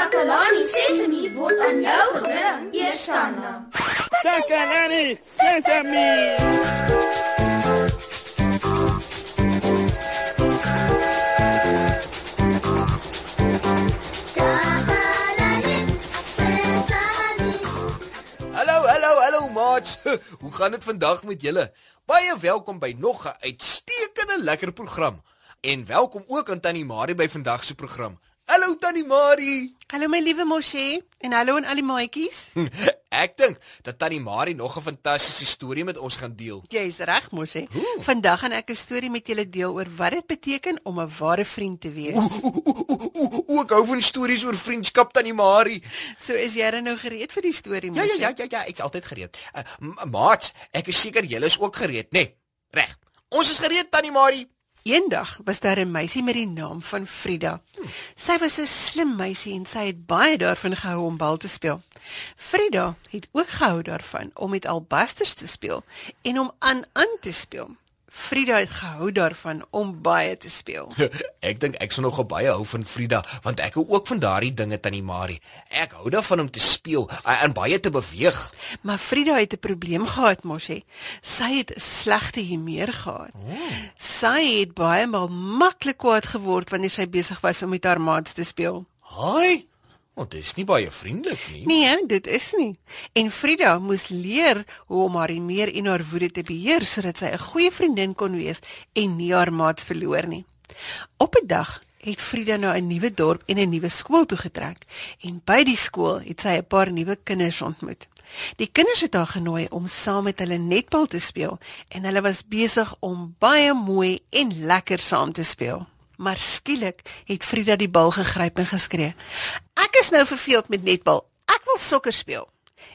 Takalani Sesemi word aan jou gebring, Eersanna. Takalani Sesemi. Hallo, hallo, hallo maats. Hoe gaan dit vandag met julle? Baie welkom by nog 'n uitstekende lekker program. En welkom ook aan Tannie Marie by vandag se program. Hallo Tannie Marie. Hallo my liewe Moshe en hallo aan al die maatjies. Ek dink dat Tannie Marie nog 'n fantastiese storie met ons gaan deel. Jy's reg Moshe. Vandag gaan ek 'n storie met julle deel oor wat dit beteken om 'n ware vriend te wees. Ek hou van stories oor vriendskap Tannie Marie. So is jy nou gereed vir die storie Ja Moshe? ja ja ja ja, ek's altyd gereed. Uh, m- maats, ek is seker julle is ook gereed, né? Nee, reg. Ons is gereed Tannie Marie. Eendag was daar 'n meisie met die naam van Frida. Sy was so slim meisie en sy het baie daarvan gehou om bal te speel. Frida het ook gehou daarvan om met albasters te speel en om aan aan te speel. Frida het gehou daarvan om baie te speel. Ek dink ek sal nogal baie hou van Frida, want ek hou ook van daardie dinge Tannie Marie. Ek hou daarvan om te speel en baie te beweeg. Maar Frida het 'n probleem gehad, Moshi. Sy het slegte humeur gehad. Sy het baie maal maklik kwaad geword wanneer sy besig was om met haar maats te speel. Haai. Want dit is nie baie vriendelik nie. Nee, dit is nie. En Frida moes leer hoe om haar humeur en haar woede te beheer sodat sy 'n goeie vriendin kon wees en nie haar maats verloor nie. Op 'n dag het Frida na 'n nuwe dorp en 'n nuwe skool toe getrek en by die skool het sy 'n paar nuwe kinders ontmoet. Die kinders het haar genooi om saam met hulle netbal te speel en hulle was besig om baie mooi en lekker saam te speel. Maar skielik het Frida die bal gegryp en geskree: "Ek is nou verveeld met netbal. Ek wil sokker speel."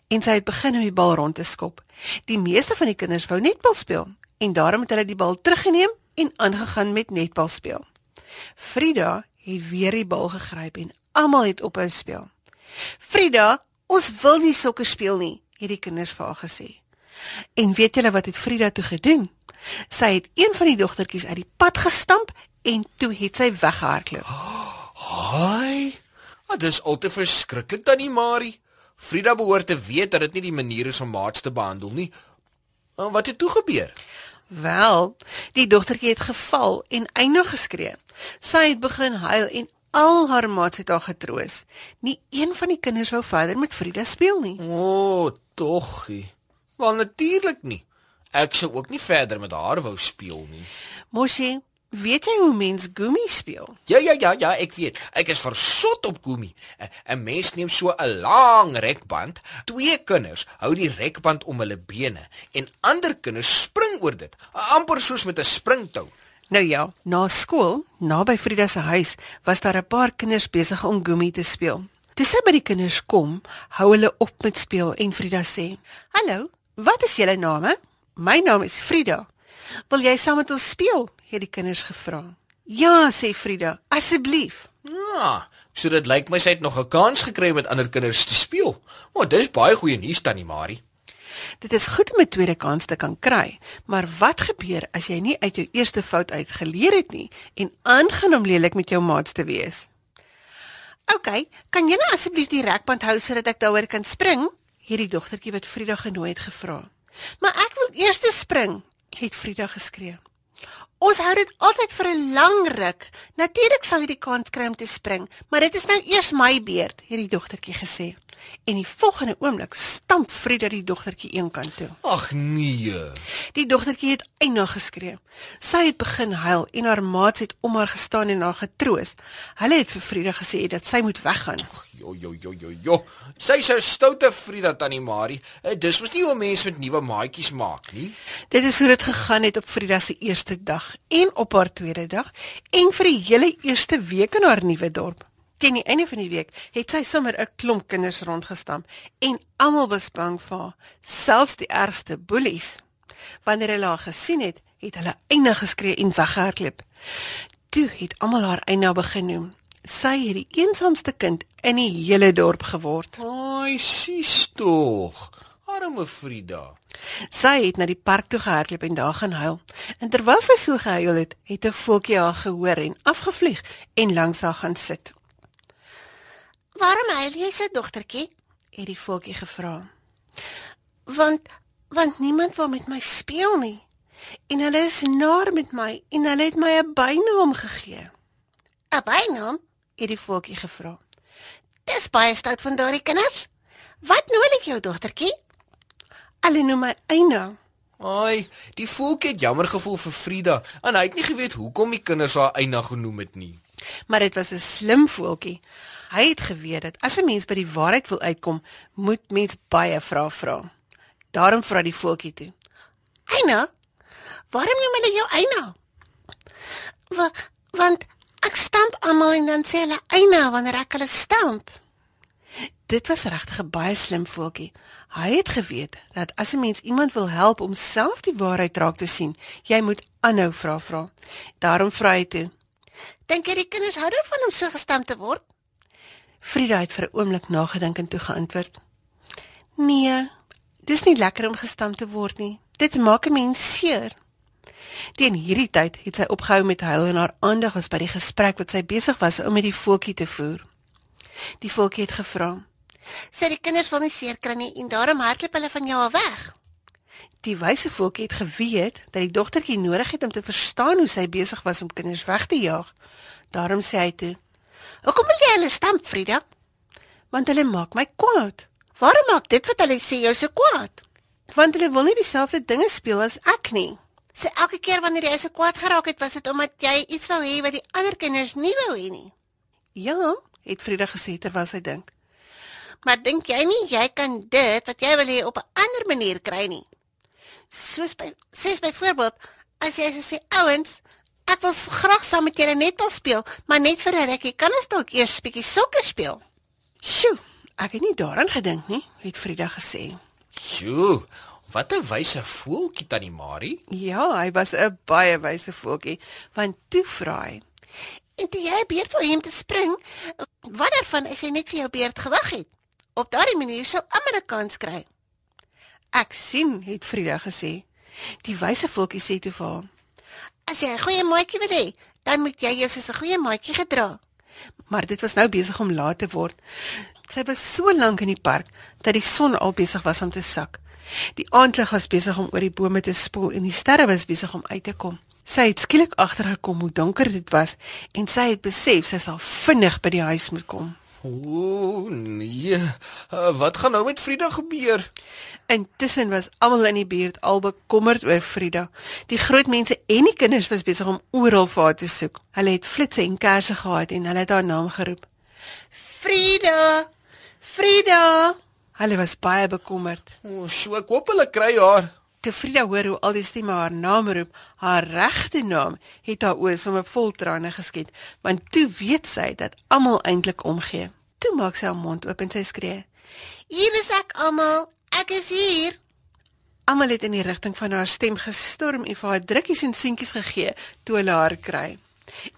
En sy het begin om die bal rond te skop. Die meeste van die kinders wou netbal speel en daarom het hulle die bal teruggeneem en aangegaan met netbal speel. Frida het weer die bal gegryp en almal het ophou speel. "Frida, ons wil nie sokker speel nie," het die kinders vir haar gesê. En weet julle wat het Frida toe gedoen? Sy het een van die dogtertjies uit die pad gestamp en toe het sy weggehardloop. Haai. Dit is al te verskriklik Tannie Marie. Frida behoort te weet dat dit nie die manier is om maats te behandel nie. En wat het toe gebeur? Wel, die dogtertjie het geval en eindig geskree. Sy het begin huil en al haar maats het haar getroos. Nie een van die kinders wou verder met Frida speel nie. O, oh, toggie. Wel natuurlik nie. Ek sou ook nie verder met haar wou speel nie. Moshi, weet jy hoe mens gummi speel? Ja ja ja ja, ek weet. Ek is versot op gummi. 'n 'n Mens neem so 'n lang rekband. Twee kinders hou die rekband om hulle bene en ander kinders spring oor dit, amper soos met 'n springtou. Nou ja, na skool, naby Frida se huis, was daar 'n paar kinders besig om gummi te speel. Toe sy by die kinders kom, hou hulle op met speel en Frida sê: "Hallo, wat is julle name?" "My naam is Frida." "Wil jy saam met ons speel?" het die kinders gevra. "Ja," sê Frida, "asseblief." Ja, so dit lyk my sy het nog 'n kans gekry om met ander kinders te speel. Maar dis baie goeie nuus tannie Marie. Dit is goed om 'n tweede kans te kan kry, maar wat gebeur as jy nie uit jou eerste fout uit geleer het nie en aangaan om lelik met jou maats te wees? OK, kan jy nou asseblief die rekband hou sodat ek daaroor kan spring? het die dogtertjie wat Frida genooi het gevra. Maar ek wil eers spring, het Frida geskree. Ons hou dit altyd vir 'n lang ruk. Natuurlik sal jy die kans kry om te spring, maar dit is nou eers my beurt, het die dogtertjie gesê. En die volgende oomblik stamp Frida die dogtertjie eenkant toe. Ag nee. Die dogtertjie het eindig geskree. Sy het begin huil en haar maats het om haar gestaan en haar getroos. Hulle het vir Frida gesê dat sy moet weggaan. Jo jo jo jo jo. Sy's 'n stoute Frida tannie Marie. Eh, Dis mos nie hoe mense met nuwe maatjies maak nie. Dit is hoe dit gegaan het op Frida se eerste dag en op haar tweede dag en vir die hele eerste week in haar nuwe dorp. Teen die einde van die week het sy sommer 'n klomp kinders rondgestamp en almal was bang vir haar, selfs die ergste boelies. Wanneer hulle haar gesien het, het hulle eindig geskree en weggehardloop. Toe het almal haar eina begin noem. Sy het die eensaamste kind in die hele dorp geword. Ai, sis tog. Arme Frida. Sy het na die park toe gehardloop en daar gaan huil. En terwyl sy so gehuil het, het 'n voeltjie haar gehoor en afgevlieg en langs haar gaan sit. Waarom huil jy so, dogtertjie? het die voeltjie gevra. Want want niemand wil met my speel nie. En hulle is naar met my en hulle het my 'n bynaam gegee. 'n Bynaam? Het die voeltjie gevra. Dis baie stout van daardie kinders. Wat noem hulle jou, dogtertjie? Hulle noem my Eina. Ai, die voeltjie het jammer gevoel vir Frida en hy het nie geweet hoekom die kinders haar Eina genoem het nie. Maar dit was 'n slim voeltjie. Hy het geweet dat as 'n mens by die waarheid wil uitkom, moet mens baie vrae vra. Daarom vra die voeltjie toe. Eina? Waarom noem hulle jou Eina? Wa want ek stamp almal en dan sê hulle Eina wanneer ek hulle stamp. Dit was regtig 'n baie slim voeltjie. Hy het geweet dat as 'n mens iemand wil help om self die waarheid raak te sien, jy moet aanhou vra vra. Daarom vra hy toe. Dink jy die kinders hou daarvan om so gestamp te word? Frida het vir 'n oomblik nagedink en toe geantwoord: "Nee, dis nie lekker om gestamp te word nie. Dit maak 'n mens seer." Teen hierdie tyd het sy opgehou met huil en haar aandag was by die gesprek wat sy besig was om met die voeltjie te voer. Die voeltjie het gevra: Sê die kinders wil nie seer kry nie en daarom hardloop hulle van jou af weg. Die wyse voeltjie het geweet dat die dogtertjie nodig het om te verstaan hoe sy besig was om kinders weg te jaag. Daarom sê hy toe: Hoekom wil jy hulle stamp, Frida? "Want hulle maak my kwaad. Waarom maak dit wat hulle sê jou so kwaad? Want hulle wil nie dieselfde dinge speel as ek nie." So elke keer wanneer jy so kwaad geraak het, was dit omdat jy iets wou hê wat die ander kinders nie wou hê nie. "Ja," het Frida gesê terwyl sy dink. Maar dink jy nie jy kan dit wat jy wil hê op 'n ander manier kry nie? Soos by soos byvoorbeeld as jy so sê ouens, ek wil graag saam met julle netbal speel, maar net vir 'n rukkie. Kan ons dalk eers bietjie sokker speel? "Sjoe, ek het nie daaraan gedink nie," het Frida gesê. Sjoe, wat 'n wyse voeltjie tannie Marie. Ja, hy was 'n baie wyse voeltjie, want toe vra hy: En toe jy 'n beurt wou hê om te spring, wat daarvan as jy net vir jou beurt gewag het? Op daardie manier sou almal 'n kans kry. "Ek sien," het Frida gesê. Die wyse voeltjie sê toe vir haar: As jy 'n goeie maatjie wil hê, dan moet jy jou soos 'n goeie maatjie gedra. Maar dit was nou besig om laat te word. Sy was so lank in die park dat die son al besig was om te sak. Die aandlig was besig om oor die bome te spoel en die sterre was besig om uit te kom. Sy het skielik agtergekom hoe donker dit was en sy het besef sy sal vinnig by die huis moet kom. Ooh, nee. Uh, wat gaan nou met Frida gebeur? Intussen was almal in die buurt al bekommerd oor Frida. Die groot mense en die kinders was besig om oral vir haar te soek. Hulle het flitsse en kersse gehad en hulle het haar naam geroep. Frida! Frida! Hulle was baie bekommerd. Oh, so ek hoop hulle kry haar. Toe Frida hoor hoe al die stemme haar naam roep, haar regte naam, het haar oë sommer vol trane geskiet, want toe weet sy dat almal eintlik omgee. Toe maak sy haar mond oop en sy skree. Hier is ek almal. Ek is hier. Almal het in die rigting van haar stem gestorm en vir haar drukkies en soentjies gegee toe hulle haar kry.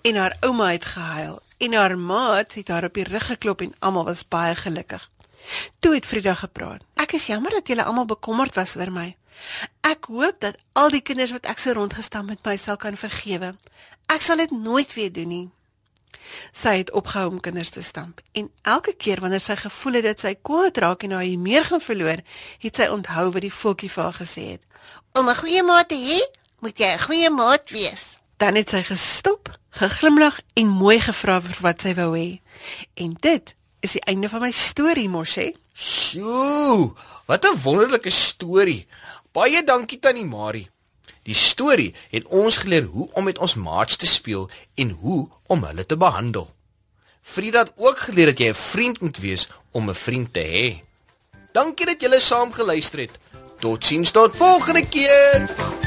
En haar ouma het gehuil en haar maat het haar op die rug geklop en almal was baie gelukkig. Toe het Frida gepraat. Ek is jammer dat julle almal bekommerd was oor my. Ek hoop dat al die kinders wat ek so rondgestam met my sal kan vergewe. Ek sal dit nooit weer doen nie. Sy het opgehou om kinders te stamp en elke keer wanneer sy gevoel het dat sy kwaad raak en haar meer gaan verloor, het sy onthou wat die voeltjie vir haar gesê het. Om 'n goeie maat te hê, moet jy 'n goeie maat wees. Dan het sy gestop, geglimlag en mooi gevra vir wat sy wou hê. En dit is die einde van my storie, Moshe. Sjoe, wat 'n wonderlike storie. Baie dankie tannie Marie. Die storie het ons geleer hoe om met ons maats te speel en hoe om hulle te behandel. Frida het ook geleer dat jy 'n vriend moet wees om 'n vriend te hê. Dankie dat julle saam geluister het. Totsiens tot volgende keer.